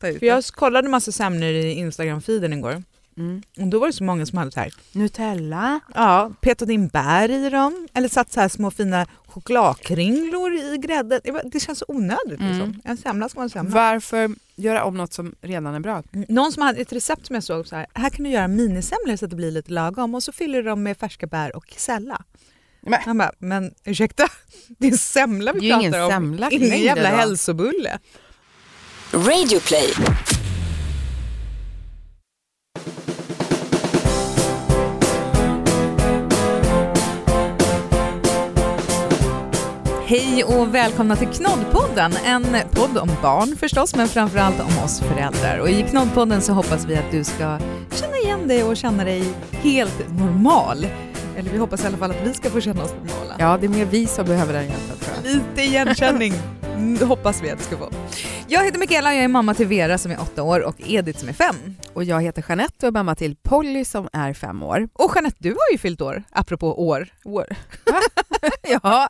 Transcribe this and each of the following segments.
Ta ut För jag kollade massa semlor i Instagram-feeden igår mm. och då var det så många som hade så här, Nutella. ja, petat in bär i dem eller satt så här små fina chokladkringlor i grädden. Det var- Det känns så onödigt Mm. liksom. En semla ska vara en semla. Varför göra om något som redan är bra? Någon som hade ett recept som jag såg så här, här kan du göra minisemlor så att det blir lite lagom och så fyller du dem med färska bär och kesella. Men- Han bara, men ursäkta, det är semla vi pratar om. semla Ingen jävla hälsobulle. Radioplay. Hej och välkomna till Knoddpodden, en podd om barn förstås, men framförallt om oss föräldrar. Och i Knoddpodden så hoppas vi att du ska känna igen dig och känna dig helt normal. Eller vi hoppas i alla fall att vi ska få känna oss normala. Ja, det är mer vi som behöver den hjälpen tror jag. Lite igenkänning mm, hoppas vi att du ska få. Jag heter Mikaela och jag är mamma till Vera som är åtta år och Edith som är fem. Och jag heter Jeanette och är mamma till Polly som är fem år. Och Jeanette, du har ju fyllt år, apropå år. År. ja, ja,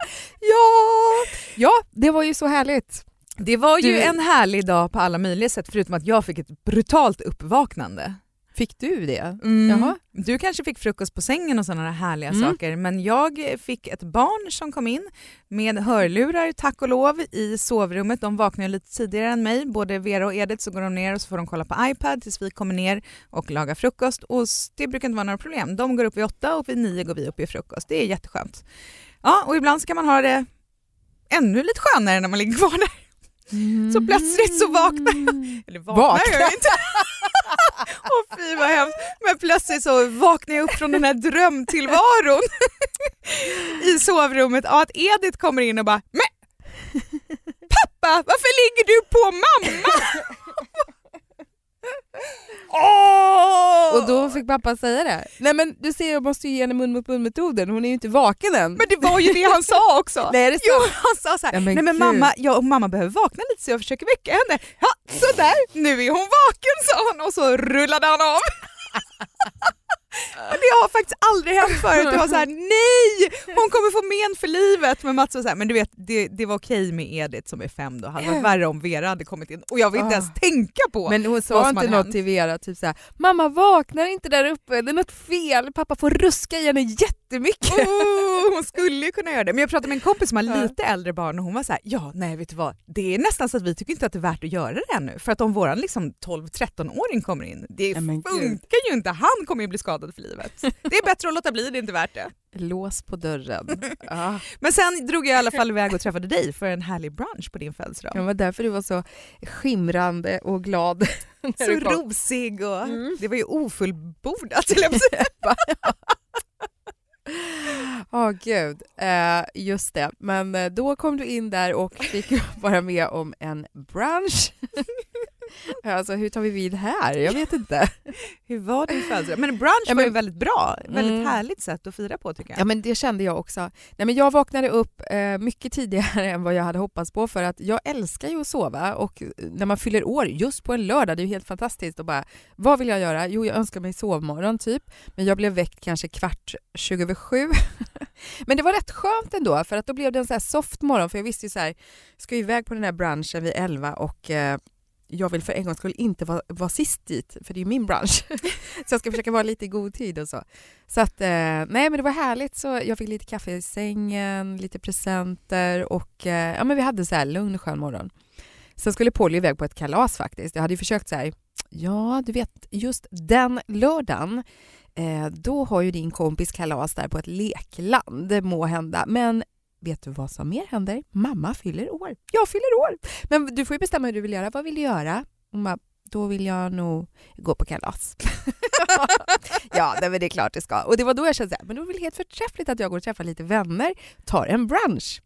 ja, det var ju så härligt. Det var ju Du- en härlig dag på alla möjliga sätt förutom att jag fick ett brutalt uppvaknande. Fick du det? Mm. Jaha. Du kanske fick frukost på sängen och sådana härliga Mm. saker men jag fick ett barn som kom in med hörlurar tack och lov i sovrummet. De vaknar lite tidigare än mig, både Vera och Edith så går de ner och så får de kolla på iPad tills vi kommer ner och lagar frukost och det brukar inte vara några problem. De går upp vid åtta och vid nio går vi upp i frukost. Det är jätteskönt. Ja, och ibland ska man ha det ännu lite skönare när man ligger kvar där. Så plötsligt så vaknar jag. Eller vaknar Vaknar. jag inte. Åh fy vad hemskt. Men plötsligt så vaknar jag upp från den här drömtillvaron i sovrummet av att Edith kommer in och bara Men pappa, varför ligger du på mamma? Åh! Och då fick pappa säga det. Nej men du ser jag måste ju ge henne mun mot mun metoden, hon är ju inte vaken än. Men det var ju det han sa också. Nej, det? Jo, han sa så här, Ja, men nej men mamma, jag och mamma behöver vakna lite så jag försöker väcka henne. Ja, sådär, nu är hon vaken sa han och så rullade han av. Och det har faktiskt aldrig hänt förut. Det var så här, nej, hon kommer få men för livet. Men Mats var så här, men du vet, det, det var okej med Edith som är fem då. Det hade varit värre om Vera hade kommit in. Och jag vill inte Ah. ens tänka på Men hon sa inte något till Vera, typ såhär “mamma vaknar inte där uppe, det är något fel, pappa får ruska i henne jättemycket”. Oh, hon skulle ju kunna göra det. Men jag pratade med en kompis som har Ja. lite äldre barn och hon var så här, ja nej vet du vad, det är nästan så att vi tycker inte att det är värt att göra det ännu. För att om våran liksom 12-13-åring kommer in, det gud. funkar ju inte, han kommer ju bli skadad för livet. Det är bättre att låta bli, det är inte värt det. Lås på dörren. Ja. Men sen drog jag i alla fall iväg och träffade dig för en härlig brunch på din födelsedag. Det var därför du var så skimrande och glad. Så rosig och Mm. det var ju ofullbordat höll jag på att oh, Ja gud, eh, just det. Men eh, då kom du in där och fick vara med om en brunch. alltså hur tar vi vid här? Jag vet inte. Hur var din födelsedag? Men brunch Ja, var ju men- väldigt bra, väldigt Mm. härligt sätt att fira på tycker jag. Ja men det kände jag också. Nej, men jag vaknade upp eh, mycket tidigare än vad jag hade hoppats på för att jag älskar ju att sova och eh, när man fyller år just på en lördag, det är ju helt fantastiskt och bara vad vill jag göra? Jo jag önskar mig sovmorgon typ men jag blev väckt kanske kvart 20 över sju. men det var rätt skönt ändå för att då blev det en så här soft morgon för jag visste ju så här, ska iväg på den här brunchen vid 11 och eh, jag vill för en gångs skull inte vara, vara sist dit, för det är min bransch. så jag ska försöka vara lite i god tid och så. Så att, eh, nej men det var härligt. Så jag fick lite kaffe i sängen, lite presenter och eh, ja, men vi hade så här lugn skön morgon. Sen skulle Polly iväg på ett kalas faktiskt. Jag hade försökt så här, ja du vet just den lördagen eh, då har ju din kompis kalas där på ett lekland, må hända. Men vet du vad som mer händer? Mamma fyller år. Jag fyller år. Men du får ju bestämma hur du vill göra. Vad vill du göra? Hon bara, då vill jag nog gå på kalas. ja, nej, men det är klart det ska. Och det var då jag kände att det var väl helt förträffligt att jag går och träffar lite vänner, tar en brunch.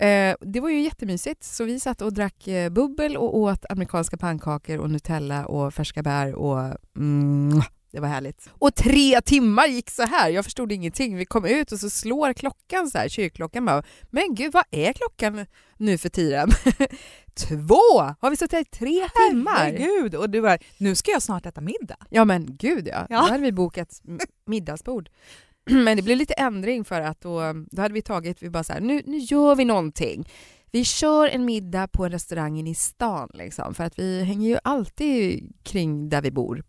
Eh, det var ju jättemysigt, så vi satt och drack eh, bubbel och åt amerikanska pannkakor och Nutella och färska bär och mm, det var härligt. Och tre timmar gick så här. Jag förstod ingenting. Vi kom ut och så slår klockan så här, kyrkklockan bara. Men gud, vad är klockan nu för tiden? Två! Har vi suttit här i tre timmar? Herregud, och du bara, nu ska jag snart äta middag. Ja men gud ja. Ja. Då hade vi bokat middagsbord. Men det blev lite ändring för att då, då hade vi tagit, vi bara så här, nu, nu gör vi någonting. vi kör en middag på en restaurang inne i stan liksom, för att vi hänger ju alltid kring där vi bor.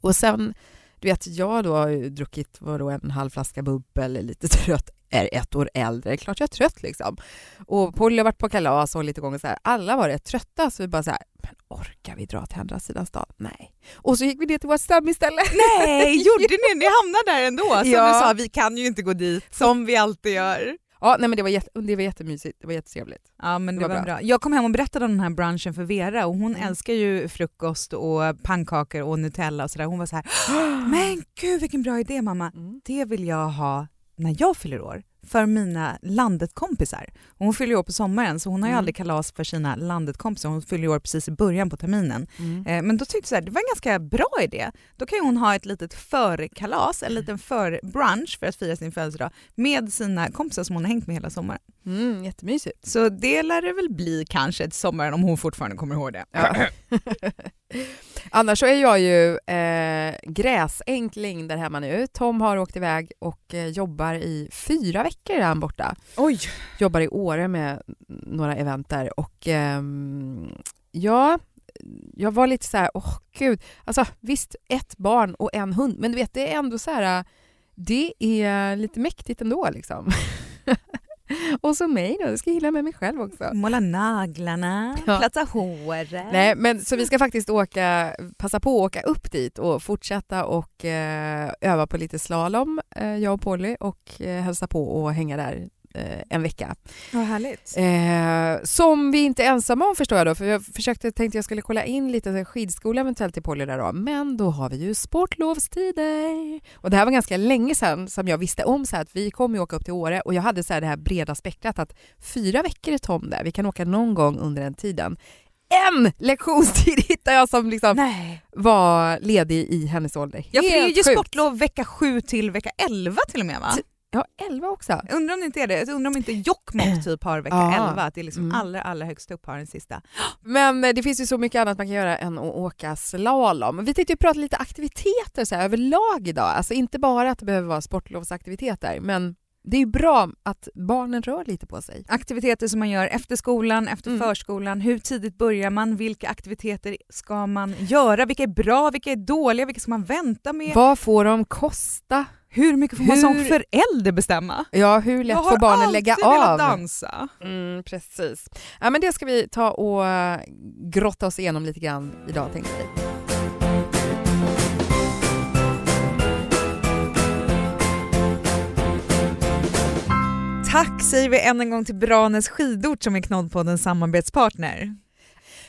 Och sen, du vet, jag då har ju druckit vadå, en halv flaska bubbel, lite trött, är ett år äldre, klart jag är trött liksom. Och Polly har varit på kalas och lite gånger så här, alla var rätt trötta så vi bara så här, men orkar vi dra till andra sidan stan? Nej. Och så gick vi ner till vårt stammisställe. Nej, gjorde ni? Ni hamnade där ändå? Som Ja. du sa, vi kan ju inte gå dit som vi alltid gör. Ja, nej men det var, jätte, det var jättemysigt, det var jättetrevligt. Ja men det, Det var var bra. Jag kom hem och berättade om den här brunchen för Vera och hon Mm. älskar ju frukost och pannkakor och Nutella och sådär. Hon var så här, men gud vilken bra idé mamma. Mm. Det vill jag ha när jag fyller år för mina landet-kompisar. Hon fyller ju år på sommaren så hon har ju Mm. aldrig kalas för sina landet-kompisar. Hon fyller ju år precis i början på terminen. Mm. Eh, Men då tyckte jag här, det var en ganska bra idé. Då kan ju hon ha ett litet förkalas, en liten förbrunch för att fira sin födelsedag med sina kompisar som hon har hängt med hela sommaren. Mm, jättemysigt. Så det lär det väl bli kanske till sommaren om hon fortfarande kommer ihåg det. Ja. Annars så är jag ju eh, gräsänkling där hemma nu. Tom har åkt iväg och eh, jobbar i fyra veckor är han borta. Oj! Jobbar i Åre med några event där och ehm, ja, jag var lite så här, åh gud, alltså visst ett barn och en hund, men du vet det är ändå så här, det är lite mäktigt ändå liksom. och så mig då, jag ska gilla med mig själv också. Måla naglarna, Ja. platsa håret. Nej, men så vi ska faktiskt åka, passa på att åka upp dit och fortsätta och eh, öva på lite slalom, eh, jag och Polly, och eh, hälsa på och hänga där en vecka. Vad härligt. Eh, som vi inte är ensamma om förstår jag då, för jag försökte, tänkte jag skulle kolla in lite skidskola eventuellt till Polly där då, men då har vi ju sportlovstider. Och det här var ganska länge sedan som jag visste om så här att vi kommer ju åka upp till Åre och jag hade så här det här breda spektrat att fyra veckor är Tom där, vi kan åka någon gång under den tiden. En lektionstid hittade jag som liksom Nej. var ledig i hennes ålder. Ja, för det är Helt ju sjukt. sportlov vecka 7 till vecka 11 till och med va? T- Ja, elva också. Jag undrar om det inte är det. Undrar om inte Jokkmokk typ har vecka Ja. 11, att det är liksom Mm. allra, allra högst upp har den sista. Men eh, det finns ju så mycket annat man kan göra än att åka slalom. Vi tänkte ju prata lite aktiviteter så här, överlag idag. Alltså inte bara att det behöver vara sportlovsaktiviteter, men det är bra att barnen rör lite på sig. Aktiviteter som man gör efter skolan, efter Mm. förskolan, hur tidigt börjar man, vilka aktiviteter ska man göra, vilka är bra, vilka är dåliga, vilka ska man vänta med, Vad får de kosta? Hur mycket får man som förälder bestämma? Ja, hur lätt får barnen lägga alltid velat av? dansa. Mm, precis. Ja, men det ska vi ta och eh, grotta oss igenom lite grann idag tänkte vi. Tack säger vi än en gång till Branäs skidort som är Knoddpoddens samarbetspartner.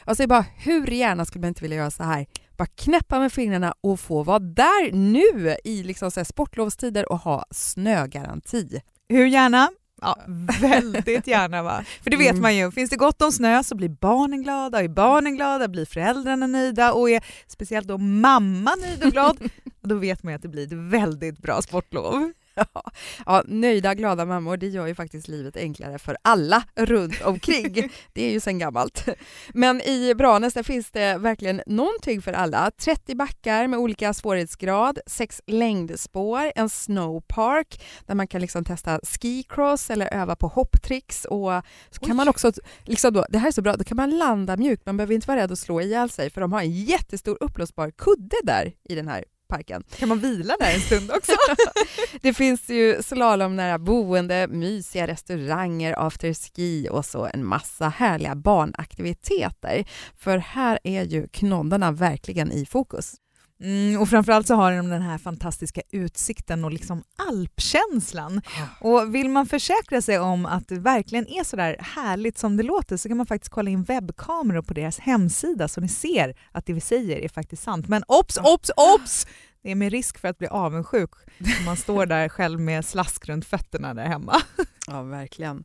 Jag säger bara, hur gärna skulle man inte vilja göra så här? Bara knäppa med fingrarna och få vara där nu i liksom så sportlovstider och ha snögaranti. Hur gärna? Ja, väldigt gärna va? För det vet Mm. man ju, finns det gott om snö så blir barnen glada, är barnen glada blir föräldrarna nöjda och är speciellt då mamma nöjd och glad, då vet man ju att det blir ett väldigt bra sportlov. Ja, ja, nöjda, glada mammor, det gör ju faktiskt livet enklare för alla runt omkring. Det är ju sen gammalt. Men i Branäs finns det verkligen någonting för alla. 30 backar med olika svårighetsgrad, sex längdspår, en snowpark där man kan liksom testa skicross eller öva på hopptricks och så kan Oj. man också, liksom då, det här är så bra, då kan man landa mjukt, man behöver inte vara rädd att slå ihjäl sig för de har en jättestor uppblåsbar kudde där i den här parken. Kan man vila där en stund också? Det finns ju slalomnära boende, mysiga restauranger, afterski och så en massa härliga barnaktiviteter. För här är ju knoddarna verkligen i fokus. Mm, och framförallt så har de den här fantastiska utsikten och liksom alpkänslan. Och vill man försäkra sig om att det verkligen är så där härligt som det låter så kan man faktiskt kolla in webbkameror på deras hemsida så ni ser att det vi säger är faktiskt sant. Men obs, obs, obs! Det är med risk för att bli avundsjuk om man står där själv med slask runt fötterna där hemma. Ja, verkligen.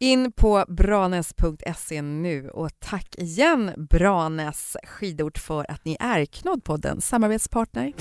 In på branes.se nu och tack igen Branes skidort för att ni är Knoddpoddens samarbetspartner.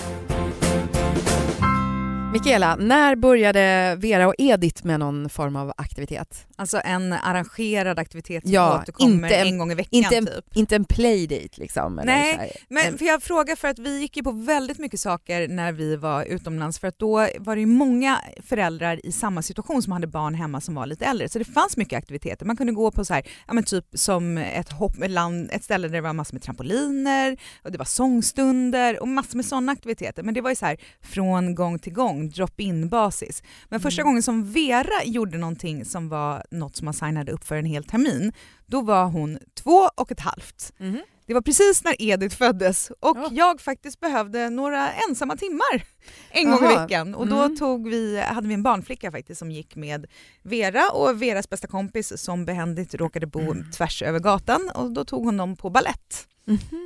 Mikaela, när började Vera och Edith med någon form av aktivitet? Alltså en arrangerad aktivitet som Ja, återkommer en- en gång i veckan inte en- typ. Inte en playdate liksom? Nej, här. Men En- för jag frågar för att vi gick ju på väldigt mycket saker när vi var utomlands för att då var det ju många föräldrar i samma situation som hade barn hemma som var lite äldre. Så det fanns mycket aktiviteter. Man kunde gå på så här, ja men typ som ett, hopp, land, ett ställe där det var massor med trampoliner och det var sångstunder och massor med sådana aktiviteter. Men det var ju så här från gång till gång, drop-in basis. Men första Mm. gången som Vera gjorde någonting som var något som man signade upp för en hel termin, då var hon två och ett halvt. Mhm. Det var precis när Edith föddes och Ja. jag faktiskt behövde några ensamma timmar en gång i Aha. veckan. Och då Mm. tog vi, hade vi en barnflicka faktiskt som gick med Vera och Veras bästa kompis som behändigt råkade bo Mm. tvärs över gatan och då tog hon dem på ballett. Mhm.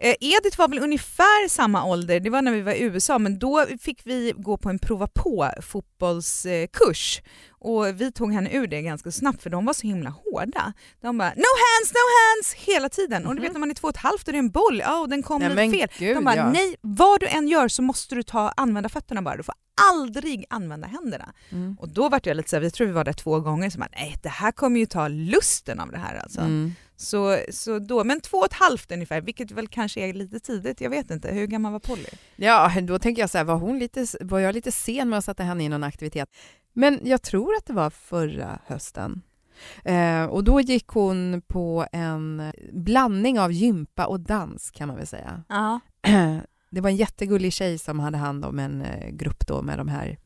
Eh, Edith var väl ungefär samma ålder, det var när vi var i USA, men då fick vi gå på en prova på fotbollskurs. Och vi tog henne ur det ganska snabbt för de var så himla hårda. De bara “no hands, no hands” hela tiden. Och du vet när man är två och ett halvt och det är en boll, ja och den kom Nej, lite men fel. gud, De bara ja. “nej, vad du än gör så måste du ta, använda fötterna bara, du får aldrig använda händerna”. Mm. Och då var jag lite såhär, jag tror vi var där två gånger, så man, nej det här kommer ju ta lusten av det här alltså. Mm. Så, så då, men två och ett halvt ungefär, vilket väl kanske är lite tidigt, jag vet inte. Hur gammal var Polly? Ja, då tänker jag så här, var, hon lite, var jag lite sen med att sätta henne i någon aktivitet? Men jag tror att det var förra hösten. Eh, och då gick hon på en blandning av gympa och dans kan man väl säga. Ja. Det var en jättegullig tjej som hade hand om en eh, grupp då med de här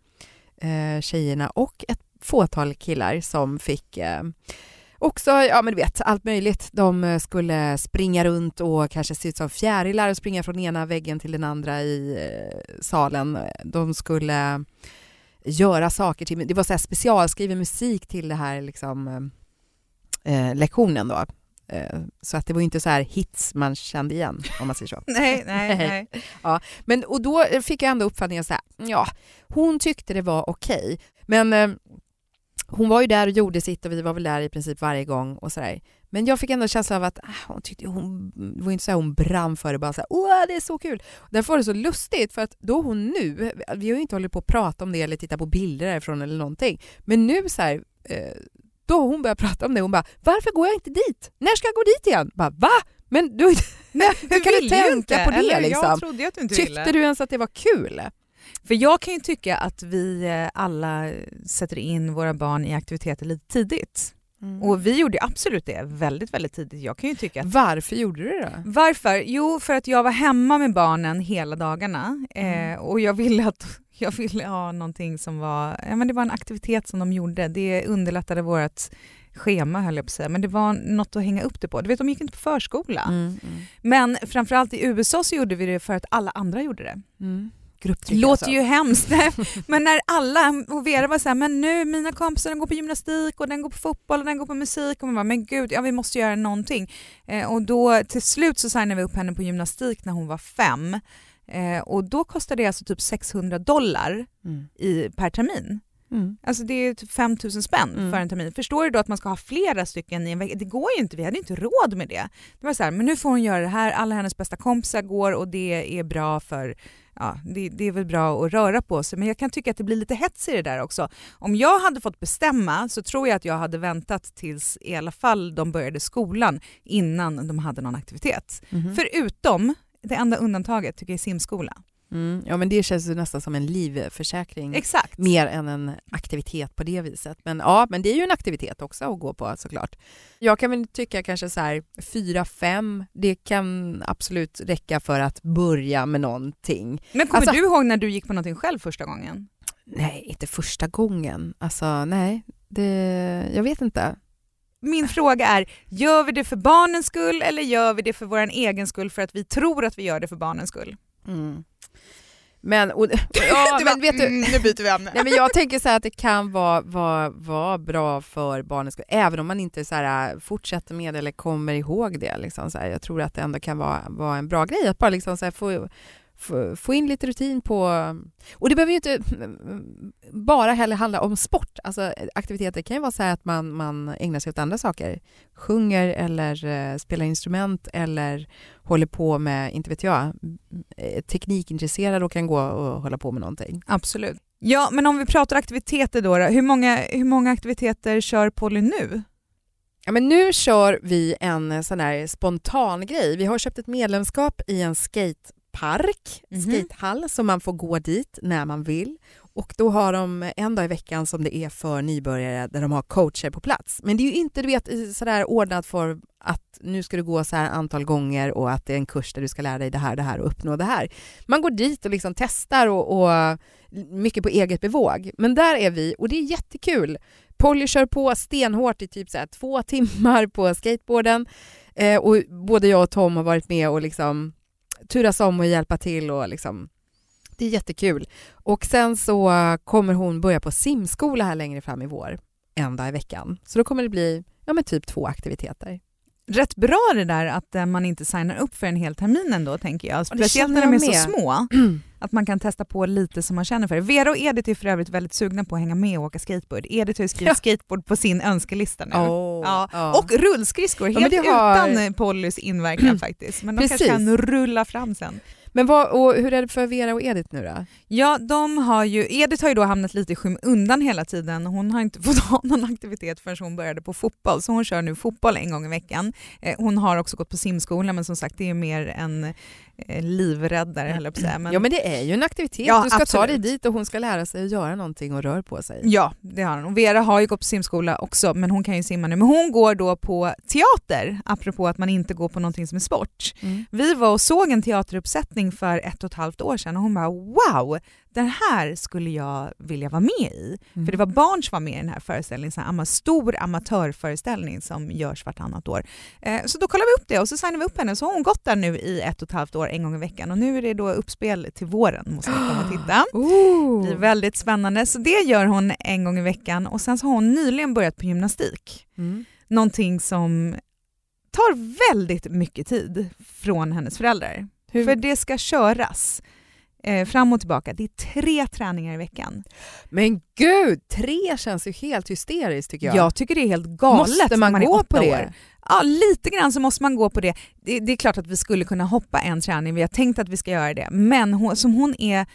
eh, tjejerna och ett fåtal killar som fick eh, också, ja men du vet, allt möjligt. De eh, skulle springa runt och kanske se ut som fjärilar och springa från ena väggen till den andra i eh, salen. De skulle göra saker till, det var så här specialskriven musik till det här liksom, eh, lektionen då. Eh, så att det var inte så här hits man kände igen om man säger så. Nej, nej, nej. Men, och då fick jag ändå uppfattningen så här, ja, hon tyckte det var okej. Men eh, hon var ju där och gjorde sitt och vi var väl där i princip varje gång och sådär. Men jag fick ändå känslan av att ah, hon tyckte hon, det var inte så här hon brann för det, bara så här, åh det är så kul. Därför var det så lustigt för att då hon nu, vi har ju inte hållit på att prata om det eller titta på bilder därifrån eller någonting, men nu så här, eh, då hon började prata om det, hon bara, varför går jag inte dit? När ska jag gå dit igen? Bara, va? Men du, nej hur kan du vill ju tänka inte, på det eller? liksom? Du inte ville. Tyckte du ens att det var kul? För jag kan ju tycka att vi eh, alla sätter in våra barn i aktiviteter lite tidigt. Mm. Och vi gjorde absolut det väldigt, väldigt tidigt. Jag kan ju tycka att Varför gjorde du det då? Varför? Jo, för att jag var hemma med barnen hela dagarna eh, och jag ville, att, jag ville ha någonting som var, ja, men det var en aktivitet som de gjorde. Det underlättade vårt schema höll jag på att säga, men det var något att hänga upp det på. Du vet, de gick inte på förskola. Mm, mm, Men framförallt i USA så gjorde vi det för att alla andra gjorde det. mm. Det Grupptryck låter alltså. ju hemskt, men när alla, och Vera var så här, men nu mina kompisar den går på gymnastik och den går på fotboll och den går på musik och man bara, men gud, ja vi måste göra någonting. Eh, och då till slut så signade vi upp henne på gymnastik när hon var fem eh, och då kostade det alltså typ 600 dollar Mm. i, per termin. Mm. Alltså det är typ 5 000 spänn Mm. för en termin. Förstår du då att man ska ha flera stycken i en vecka? Det går ju inte, vi hade inte råd med det. Det var så här, men nu får hon göra det här, alla hennes bästa kompisar går och det är bra för Ja, det, det är väl bra att röra på sig men jag kan tycka att det blir lite hets i det där också. Om jag hade fått bestämma så tror jag att jag hade väntat tills i alla fall de började skolan innan de hade någon aktivitet. Mhm. Förutom, det enda undantaget tycker jag är simskola. Mm. Ja men det känns ju nästan som en livförsäkring. Exakt. Mer än en aktivitet på det viset. Men ja, men det är ju en aktivitet också att gå på såklart. Jag kan väl tycka kanske så här fyra, fem, det kan absolut räcka för att börja med någonting. Men kommer Alltså- du ihåg när du gick på någonting själv första gången? Nej, inte första gången. Alltså nej, det, jag vet inte. Min fråga är, gör vi det för barnens skull eller gör vi det för vår egen skull för att vi tror att vi gör det för barnens skull? Mm. Men, och, ja, men vet du, nu byter vi ämne. Nej, men jag tänker så här att det kan vara, vara, vara bra för barnens skull, även om man inte så här, fortsätter med det eller kommer ihåg det. Liksom, så här. Jag tror att det ändå kan vara, vara en bra grej att bara liksom, så här, få, få, in lite rutin på... Och det behöver ju inte bara heller handla om sport. Alltså, aktiviteter kan ju vara så här att man, man ägnar sig åt andra saker. Sjunger eller eh, spelar instrument eller håller på med, inte vet jag, eh, teknikintresserad och kan gå och hålla på med någonting. Absolut. Ja, men om vi pratar aktiviteter då, då hur, många, hur många aktiviteter kör Polly nu? Ja, men nu kör vi en sån här spontan grej. Vi har köpt ett medlemskap i en skatepark, Mhm. skatehall, så man får gå dit när man vill. Och då har de en dag i veckan som det är för nybörjare där de har coacher på plats. Men det är ju inte du vet, sådär ordnat för att nu ska du gå så här antal gånger och att det är en kurs där du ska lära dig det här, det här och uppnå det här. Man går dit och liksom testar och, och mycket på eget bevåg. Men där är vi och det är jättekul. Polly kör på stenhårt i typ så två timmar på skateboarden eh, och både jag och Tom har varit med och liksom turas om och hjälpa till och liksom det är jättekul. Och sen så eh, kommer hon börja på simskola här längre fram i vår, en dag i veckan. Så då kommer det bli ja, men typ två aktiviteter. Rätt bra det där att eh, man inte signar upp för en hel termin ändå tänker jag. Speciellt när de är så små. Att man kan testa på lite som man känner för. Vera och Edith är för övrigt väldigt sugna på att hänga med och åka skateboard. Edith har ju skrivit Ja. skateboard på sin önskelista nu. Oh, Ja. Och rullskridskor, Ja, helt det har- utan Pollys inverkan faktiskt. Men de kanske Precis. kan rulla fram sen. Men vad, och hur är det för Vera och Edith nu då? Ja, de har ju, Edith har ju då hamnat lite i skymundan hela tiden. Hon har inte fått ha någon aktivitet förrän hon började på fotboll, så hon kör nu fotboll en gång i veckan. Eh, hon har också gått på simskola, men som sagt det är mer en livräddare höll jag på att säga. Men, Ja men det är ju en aktivitet, Ja, du ska ta absolut. dig dit och hon ska lära sig att göra någonting och rör på sig. Ja, det har hon. Och Vera har ju gått på simskola också, men hon kan ju simma nu. Men hon går då på teater, apropå att man inte går på någonting som är sport. Mm. Vi var och såg en teateruppsättning för ett och ett halvt år sedan och hon bara wow, den här skulle jag vilja vara med i. Mm. För det var barn som var med i den här föreställningen, en ama- stor amatörföreställning som görs vartannat år. Eh, så då kollade vi upp det och så signade vi upp henne. Så har hon gått där nu i ett och ett halvt år, en gång i veckan. Och nu är det då uppspel till våren, måste ni komma och titta. Det Oh. blir väldigt spännande. Så det gör hon en gång i veckan och sen så har hon nyligen börjat på gymnastik. Mm. Någonting som tar väldigt mycket tid från hennes föräldrar. Hur- För det ska köras eh, fram och tillbaka. Det är tre träningar i veckan. Men gud, tre känns ju helt hysteriskt tycker jag. Jag tycker det är helt galet Måste man man gå på det? år. Ja, lite grann så måste man gå på det. det. Det är klart att vi skulle kunna hoppa en träning, vi har tänkt att vi ska göra det. Men hon, som hon är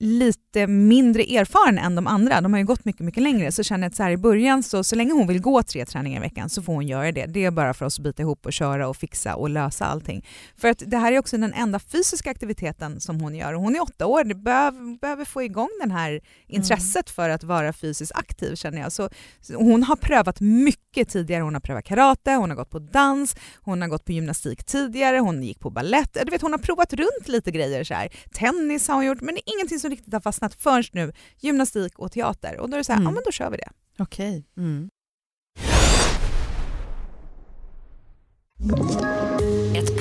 lite mindre erfaren än de andra, de har ju gått mycket, mycket längre, så känner jag att så här i början, så, så länge hon vill gå tre träningar i veckan så får hon göra det. Det är bara för oss att bita ihop och köra och fixa och lösa allting. För att det här är också den enda fysiska aktiviteten som hon gör. Och hon är åtta år, det behöver, behöver få igång det här intresset för att vara fysiskt aktiv känner jag. Så, så hon har prövat mycket tidigare. Hon har prövat karate, hon har gått på dans, hon har gått på gymnastik tidigare, hon gick på ballett. Du vet, hon har provat runt lite grejer. Så här. Tennis har hon gjort, men det är ingenting som riktigt har fastnat förrän nu. Gymnastik och teater. Och då är det så här, Mm. ja men då kör vi det. Okej. Mm.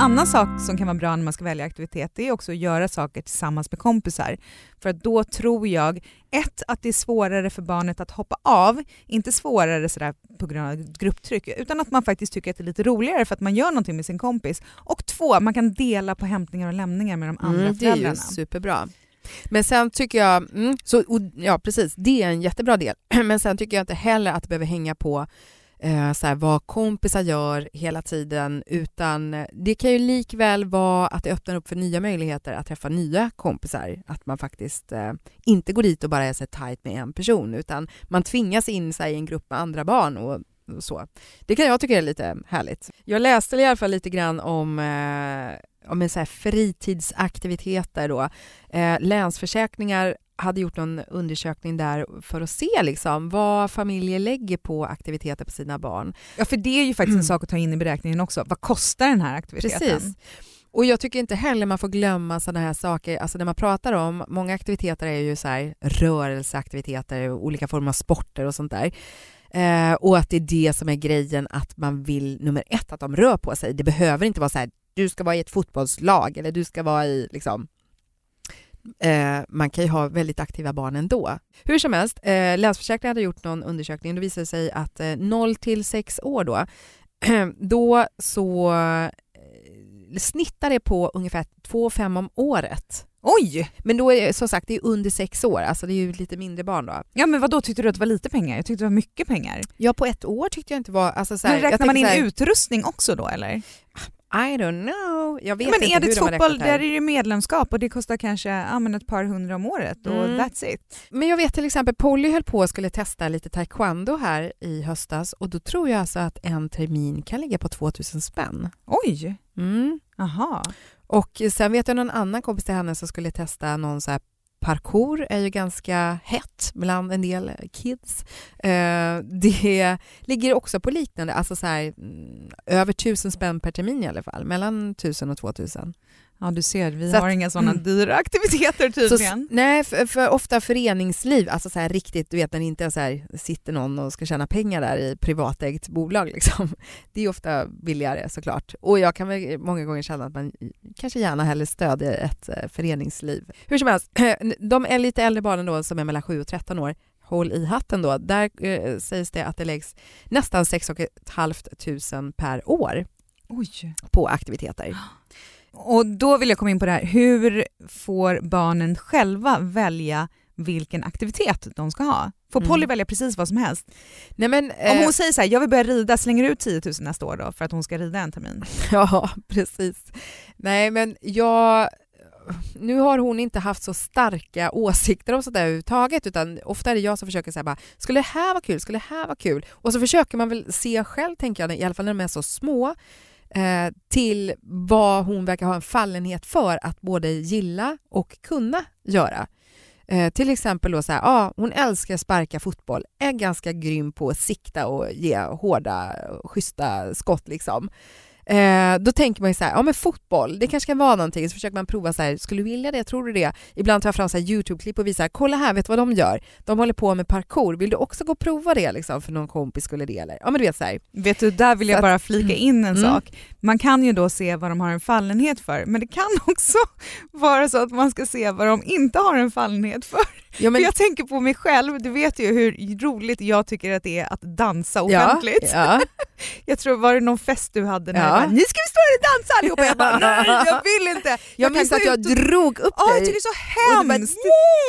annan sak som kan vara bra när man ska välja aktivitet det är också att göra saker tillsammans med kompisar. För att då tror jag, ett, att det är svårare för barnet att hoppa av, inte svårare sådär på grund av grupptryck, utan att man faktiskt tycker att det är lite roligare för att man gör någonting med sin kompis. Och två, man kan dela på hämtningar och lämningar med de andra Mm, det är ju föräldrarna. superbra. Men sen tycker jag, mm, så, och, ja precis, det är en jättebra del. Men sen tycker jag inte heller att det behöver hänga på eh, så här, vad kompisar gör hela tiden, utan det kan ju likväl vara att det öppnar upp för nya möjligheter att träffa nya kompisar. Att man faktiskt eh, inte går dit och bara är så tajt med en person, utan man tvingas in så här, i en grupp med andra barn och och så. Det kan jag tycka är lite härligt. Jag läste i alla fall lite grann om, eh, om en så här fritidsaktiviteter då. Eh, Länsförsäkringar hade gjort någon undersökning där för att se liksom vad familjer lägger på aktiviteter på sina barn. Ja, för det är ju faktiskt en sak att ta in i beräkningen också. Vad kostar den här aktiviteten? Precis. Och jag tycker inte heller man får glömma sådana här saker, alltså när man pratar om, många aktiviteter är ju så här rörelseaktiviteter, olika former av sporter och sånt där. Eh, och att det är det som är grejen, att man vill nummer ett, att de rör på sig. Det behöver inte vara så här, du ska vara i ett fotbollslag eller du ska vara i liksom Eh, man kan ju ha väldigt aktiva barn ändå. Hur som helst, eh, Länsförsäkringen hade gjort någon undersökning. Det visade sig att eh, 0 till 6 år då, då så eh, snittar det på ungefär 2,5 om året. Oj! Men då är det som sagt det är under sex år, alltså det är ju lite mindre barn då. Ja men vad då tyckte du att det var lite pengar? Jag tyckte det var mycket pengar. Ja, på ett år tyckte jag inte var... Alltså, så här, men räknar man in här, utrustning också då eller? I don't know. Jag vet men inte hur Ediths de har fotboll, där är det medlemskap och det kostar kanske men ett par hundra om året och Mm. that's it. Men jag vet till exempel Polly höll på och skulle testa lite taekwondo här i höstas och då tror jag alltså att en termin kan ligga på 2000 spänn. Oj! Mm. Aha. Och sen vet jag någon annan kompis till henne som skulle testa någon så här Parkour är ju ganska hett bland en del kids. Eh, det ligger också på liknande, alltså så här, mm, över tusen spänn per termin i alla fall, mellan tusen och två tusen. Ja du ser, vi Så har att- inga sådana mm. dyra aktiviteter Så, tydligen. nej, för, för ofta föreningsliv, alltså så här riktigt, du vet när det inte är så här, sitter någon och ska tjäna pengar där i privatägt bolag liksom. Det är ofta billigare såklart. Och jag kan väl många gånger känna att man kanske gärna hellre stödjer ett eh, föreningsliv. Hur som helst, de är lite äldre barnen då som är mellan 7 och 13 år, håll i hatten då, där eh, sägs det att det läggs nästan 6 500 per år Oj. på aktiviteter. Och då vill jag komma in på det här, hur får barnen själva välja vilken aktivitet de ska ha? Får Mm. Polly välja precis vad som helst? Nej men, Om eh, hon säger så här, jag vill börja rida, slänger ut 10 000 nästa år då för att hon ska rida en termin? Ja, precis. Nej, men jag... Nu har hon inte haft så starka åsikter om sånt där överhuvudtaget utan ofta är det jag som försöker säga bara skulle det här vara kul, skulle det här vara kul? Och så försöker man väl se själv, tänker jag, i alla fall när de är så små, eh, till vad hon verkar ha en fallenhet för att både gilla och kunna göra. Eh, till exempel då så här, ah, hon älskar sparka fotboll, är ganska grym på att sikta och ge hårda, schyssta skott liksom. Eh, då tänker man ju så här, ja men fotboll, det kanske kan vara någonting. Så försöker man prova så här, skulle du vilja det? Tror du det? Ibland tar jag fram så Youtube-klipp och visar, kolla här, vet du vad de gör? De håller på med parkour, vill du också gå och prova det liksom? För någon kompis skulle det eller? Ja men du vet så här. Vet du, där vill jag att- bara flika in en Mm. sak. Man kan ju då se vad de har en fallenhet för, men det kan också vara så att man ska se vad de inte har en fallenhet för. Ja, För jag tänker på mig själv, du vet ju hur roligt jag tycker att det är att dansa offentligt. Ja, Jag tror, var det någon fest du hade när bara, ni ska vi stå här och dansa allihopa? Jag bara, nej jag vill inte. jag kan minns att jag och- drog upp jag dig. tycker det är så bara, hemskt!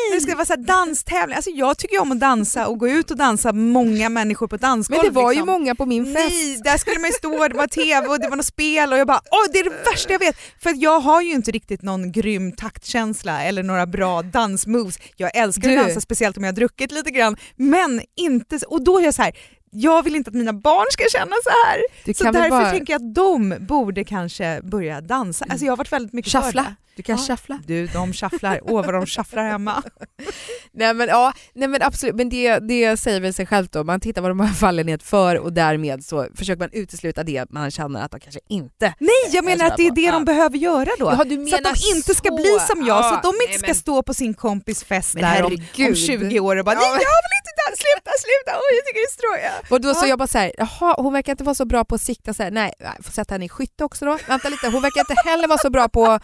När det ska vara så här danstävling. Alltså jag tycker ju om att dansa och gå ut och dansa många människor på dansgolv. Men det var ju liksom. många på min fest. Nej, där skulle man ju stå, det var tv och det var något spel och jag bara åh det är det värsta jag vet. För jag har ju inte riktigt någon grym taktkänsla eller några bra dansmoves. Jag älskar Du. att dansa speciellt om jag har druckit lite grann men inte, och då är jag så här. Jag vill inte att mina barn ska känna så här. Så därför bara tänker jag att de borde kanske börja dansa. Alltså jag har varit väldigt mycket för shuffla. det. Du kan Ja. shuffla. Du, de shufflar. Åh vad de shufflar hemma. Nej men, ja, nej men absolut, men det, det säger väl sig självt då. Man tittar vad de har fallenhet för och därmed så försöker man utesluta det man känner att de kanske inte Nej, jag menar att det är det Ja. de behöver göra då. Jaha, du så att de menar inte ska så. bli som jag, så Ja, att de inte nej, ska men- stå på sin kompis fest Men där om, om herregud. 20 år och bara Ja, jag vill inte dansa, sluta, sluta, oj jag tycker det är stråja. Och då så Ja. jag bara såhär, jaha hon verkar inte vara så bra på att sikta så här. nej jag får sätta henne i skytte också då. Vänta lite, hon verkar inte heller vara så bra på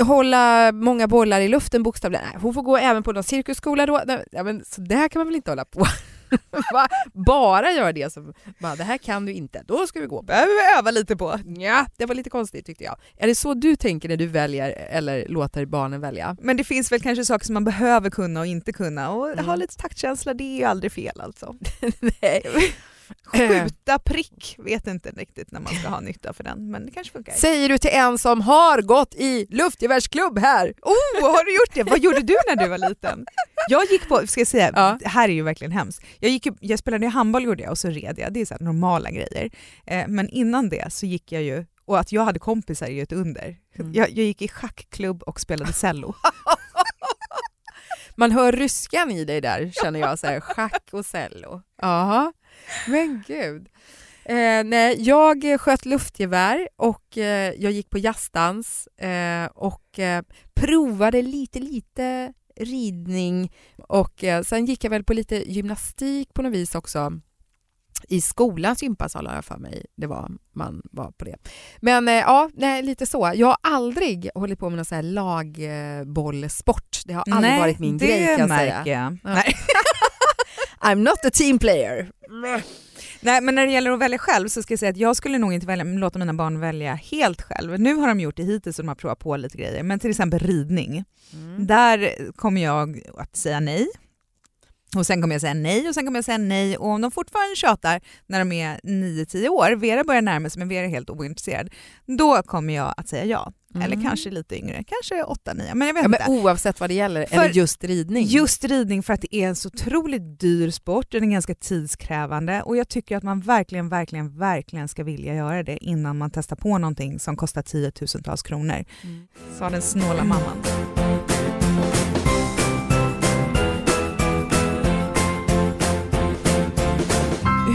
hålla många bollar i luften bokstavligen. Nej, hon får gå även på någon cirkusskola då. Nej, Ja, men så där kan man väl inte hålla på. Bara göra det som, bara, det här kan du inte, då ska vi gå. behöver vi öva lite på. Ja, det var lite konstigt tyckte jag. Är det så du tänker när du väljer eller låter barnen välja? Men det finns väl kanske saker som man behöver kunna och inte kunna och Mm. ha lite taktkänsla det är ju aldrig fel alltså. Nej. Skjuta prick, vet inte riktigt när man ska ha nytta för den men det kanske funkar. Säger du till en som har gått i luftgevärsklubb här. Oh, har du gjort det? Vad gjorde du när du var liten? Jag gick på, ska jag säga, Ja. det här är ju verkligen hemskt. Jag, gick, jag spelade handboll gjorde jag och så red jag, det är så normala grejer. Eh, men innan det så gick jag ju, och att jag hade kompisar är ju ett under. Mm. Jag, jag gick i schackklubb och spelade cello. Man hör ryskan i dig där känner jag, så här, schack och cello. Jaha, men gud. Eh, nej, jag sköt luftgevär och eh, jag gick på jazzdans eh, och eh, provade lite, lite ridning och eh, sen gick jag väl på lite gymnastik på något vis också. I skolans gympasal har jag för mig det var man var på det. Men eh, ja, nej, lite så. Jag har aldrig hållit på med någon sån här lagbollsport. Det har aldrig Nej, varit min det grej kan jag märker säga. jag. Ja. Nej. I'm not a team player. Nej, men när det gäller att välja själv så ska jag säga att jag skulle nog inte välja, låta mina barn välja helt själv. Nu har de gjort det hittills och de har provat på lite grejer, men till exempel ridning. Mm. Där kommer jag att säga nej. Och sen kommer jag säga nej och sen kommer jag säga nej och om de fortfarande tjatar när de är 9-10 år, Vera börjar närma sig men Vera är helt ointresserad, då kommer jag att säga ja. Mm. Eller kanske lite yngre, kanske 8-9, men jag vet Ja, men inte. oavsett vad det gäller, För eller just ridning. Just ridning för att det är en så otroligt dyr sport, den är ganska tidskrävande och jag tycker att man verkligen, verkligen, verkligen ska vilja göra det innan man testar på någonting som kostar tiotusentals kronor. Mm. Sa den snåla mamman.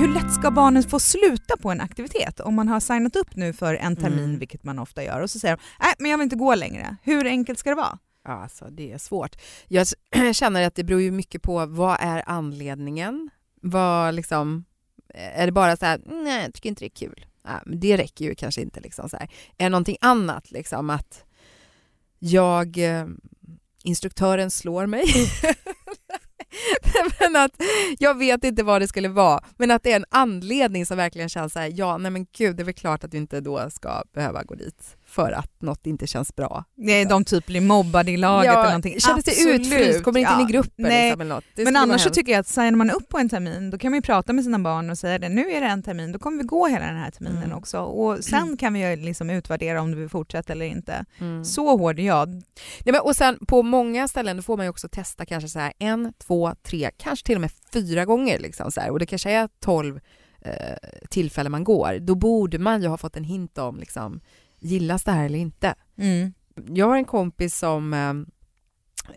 Hur lätt ska barnen få sluta på en aktivitet om man har signat upp nu för en termin, Mm. vilket man ofta gör, och så säger de nej men jag vill inte gå längre. Hur enkelt ska det vara? Ja, alltså, det är svårt. Jag känner att det beror ju mycket på vad är anledningen? Vad liksom, är det bara så här, nej jag tycker inte det är kul. Ja, men det räcker ju kanske inte. Liksom så här. Är det någonting annat, liksom att jag, eh, instruktören slår mig? men att jag vet inte vad det skulle vara, men att det är en anledning som verkligen känns så här, ja nej men gud det är väl klart att du inte då ska behöva gå dit för att något inte känns bra. Nej, de typ blir mobbade i laget eller någonting. Känner sig utfryst, kommer inte in i Ja. gruppen Nej. liksom, eller något. Men annars så tycker jag att signar man upp på en termin då kan man ju prata med sina barn och säga det. Nu är det en termin, då kommer vi gå hela den här terminen Mm. också. Och sen kan vi liksom utvärdera om du vill fortsätta eller inte. Mm. Så hård är jag. Nej, men, och sen på många ställen får man ju också testa kanske så här en, två, tre, kanske till och med fyra gånger. Liksom så här. Och det kanske är tolv eh, tillfällen man går. Då borde man ju ha fått en hint om liksom, gillas det här eller inte. Mm. Jag har en kompis som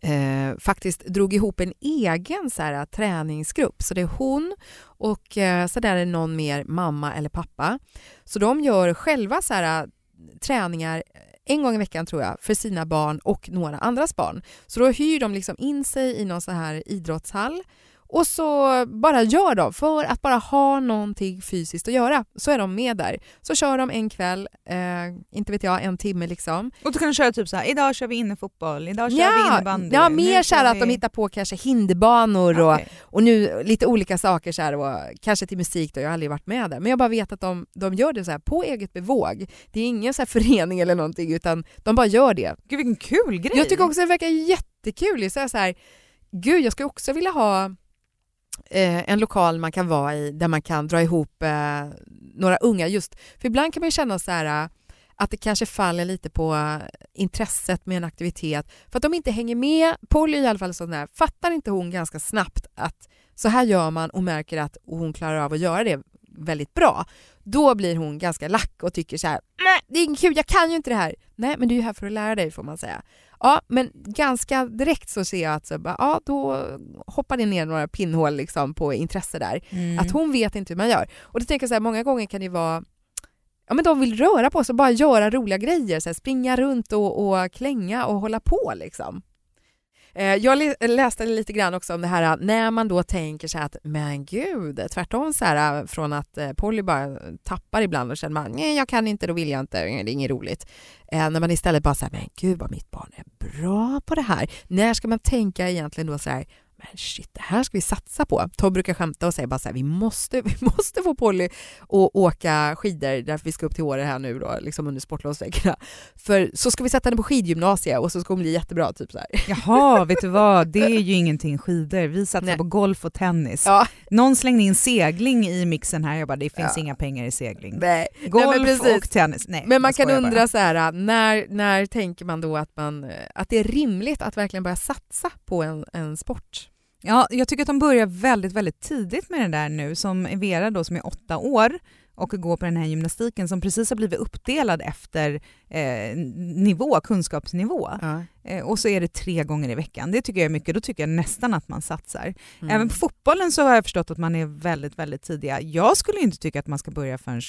eh, eh, faktiskt drog ihop en egen så här, träningsgrupp. Så det är hon och eh, så där är någon mer mamma eller pappa. Så de gör själva så här, träningar en gång i veckan tror jag för sina barn och några andras barn. Så då hyr de liksom in sig i någon så här idrottshall och så bara gör de för att bara ha någonting fysiskt att göra. Så är de med där. Så kör de en kväll, eh, inte vet jag, en timme liksom. Och då kan du köra typ så här, idag kör vi innefotboll, idag kör vi Ja, innebandy. ja mer så här att vi- de hittar på kanske hinderbanor och, Okej. och nu lite olika saker så här och kanske till musik då, jag har aldrig varit med där. Men jag bara vet att de, de gör det så här på eget bevåg. Det är ingen så här förening eller någonting utan de bara gör det. Gud vilken kul grej! Jag tycker också det verkar jättekul. Så jag så här, gud jag skulle också vilja ha eh, en lokal man kan vara i där man kan dra ihop eh, några unga just. För ibland kan man ju känna så här eh, att det kanske faller lite på eh, intresset med en aktivitet för att de inte hänger med. Polly i alla fall sån där, fattar inte hon ganska snabbt att så här gör man och märker att hon klarar av att göra det väldigt bra. Då blir hon ganska lack och tycker så här, nej det är inget kul, jag kan ju inte det här. Nej men du är ju här för att lära dig får man säga. Ja, men ganska direkt så ser jag att så bara, ja, då hoppar det ner några pinnhål liksom på intresse där. Mm. Att hon vet inte hur man gör. Och det tänker jag så här, många gånger kan det vara Ja men de vill röra på sig och bara göra roliga grejer, så här, springa runt och, och klänga och hålla på liksom. Eh, jag läste lite grann också om det här äh, när man då tänker så här att men gud, tvärtom så här äh, från att äh, Polly bara tappar ibland och känner man nej jag kan inte, då vill jag inte, det är inget roligt. Eh, när man istället bara säger men gud vad mitt barn är bra på det här. När ska man tänka egentligen då så här men shit, det här ska vi satsa på. Tom brukar skämta och säga bara så här, vi måste, vi måste få Polly att åka skidor därför vi ska upp till Åre här nu då, liksom under sportlovsveckorna. För så ska vi sätta henne på skidgymnasiet och så ska hon bli jättebra, typ så här. Jaha, vet du vad? Det är ju ingenting skidor. Vi satsar Nej. på golf och tennis. Ja, Någon slängde in segling i mixen här. Jag bara, det finns Ja. inga pengar i segling. nej. Golf Nej, och tennis. Nej, Men man kan skojar bara. undra så här, när, när tänker man då att, man, att det är rimligt att verkligen börja satsa på en, en sport? Ja, jag tycker att de börjar väldigt, väldigt tidigt med det där nu. Som Vera då som är åtta år och går på den här gymnastiken som precis har blivit uppdelad efter eh, nivå, kunskapsnivå. Ja. Eh, och så är det tre gånger i veckan. Det tycker jag är mycket. Då tycker jag nästan att man satsar. Mm. Även på fotbollen så har jag förstått att man är väldigt, väldigt tidiga. Jag skulle inte tycka att man ska börja förrän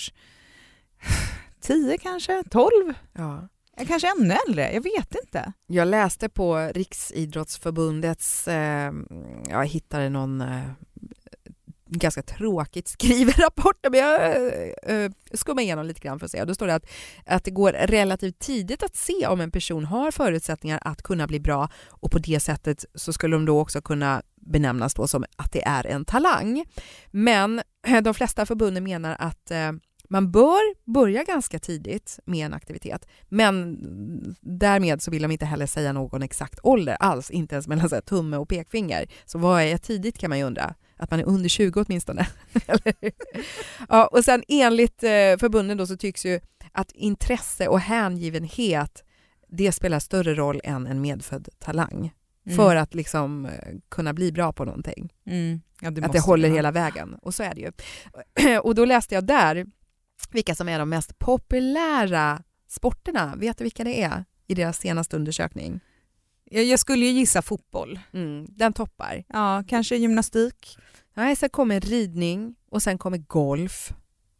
10 kanske, 12, Ja kanske ännu äldre. Jag vet inte. Jag läste på Riksidrottsförbundets, eh, jag hittade någon eh, ganska tråkigt skriven rapport, men jag eh, skummar igenom lite grann för att se. Då står det att, att det går relativt tidigt att se om en person har förutsättningar att kunna bli bra och på det sättet så skulle de då också kunna benämnas då som att det är en talang. Men eh, de flesta förbunden menar att eh, man bör börja ganska tidigt med en aktivitet, men därmed så vill de inte heller säga någon exakt ålder alls, inte ens mellan så tumme och pekfinger. Så vad är tidigt kan man ju undra? Att man är under 20 åtminstone. ja, och sen enligt eh, förbunden då så tycks ju att intresse och hängivenhet det spelar större roll än en medfödd talang mm. för att liksom eh, kunna bli bra på någonting. Mm. Ja, det att det håller hela vägen. Och så är det ju. och då läste jag där vilka som är de mest populära sporterna. Vet du vilka det är i deras senaste undersökning? Jag skulle ju gissa fotboll. Mm, den toppar. Ja, kanske gymnastik. Nej, sen kommer ridning och sen kommer golf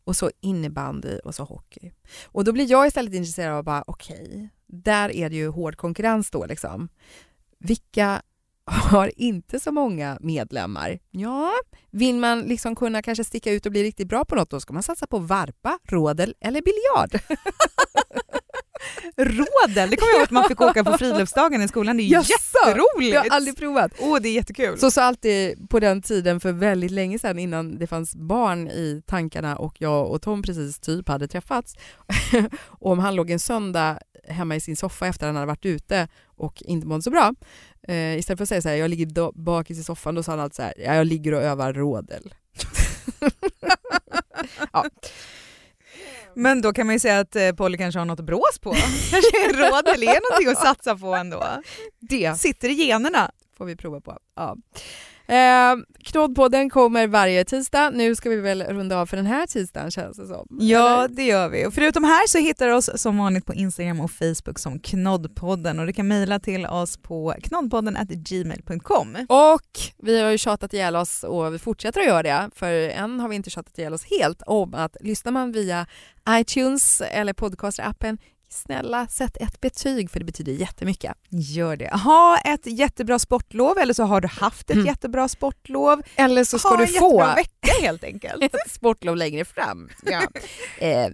och så innebandy och så hockey. Och då blir jag istället intresserad av bara okej, okay, där är det ju hård konkurrens då liksom. Vilka har inte så många medlemmar. Ja, vill man liksom kunna kanske sticka ut och bli riktigt bra på något, då ska man satsa på varpa, rådel eller biljard. Rådel, det kommer jag ihåg att man fick åka på friluftsdagen i skolan. Det är Jaså, jätteroligt! Jag har aldrig provat. Åh, oh, det är jättekul. Så sa alltid på den tiden för väldigt länge sedan innan det fanns barn i tankarna och jag och Tom precis typ hade träffats. och om han låg en söndag hemma i sin soffa efter att han hade varit ute och inte mådde så bra. Eh, istället för att säga så här, jag ligger bakis i soffan, då sa han alltid så här, ja, jag ligger och övar rådel. ja. Men då kan man ju säga att eh, Polly kanske har något brås på. kanske rådel är någonting att satsa på ändå. Det sitter i generna. Får vi prova på. Ja. Eh, Knoddpodden kommer varje tisdag. Nu ska vi väl runda av för den här tisdagen känns det som. Ja, eller? det gör vi. Och förutom här så hittar du oss som vanligt på Instagram och Facebook som Knoddpodden och du kan mejla till oss på knoddpodden gmail.com. Och vi har ju tjatat ihjäl oss och vi fortsätter att göra det, för än har vi inte tjatat ihjäl oss helt om att lyssnar man via iTunes eller podcasterappen snälla sätt ett betyg för det betyder jättemycket. Gör det. Ha ett jättebra sportlov eller så har du haft ett mm. jättebra sportlov. Eller så ska ha du få en vecka helt enkelt. sportlov längre fram. Ja. eh,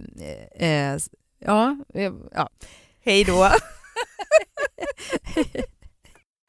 eh, ja, eh, ja. Hej då.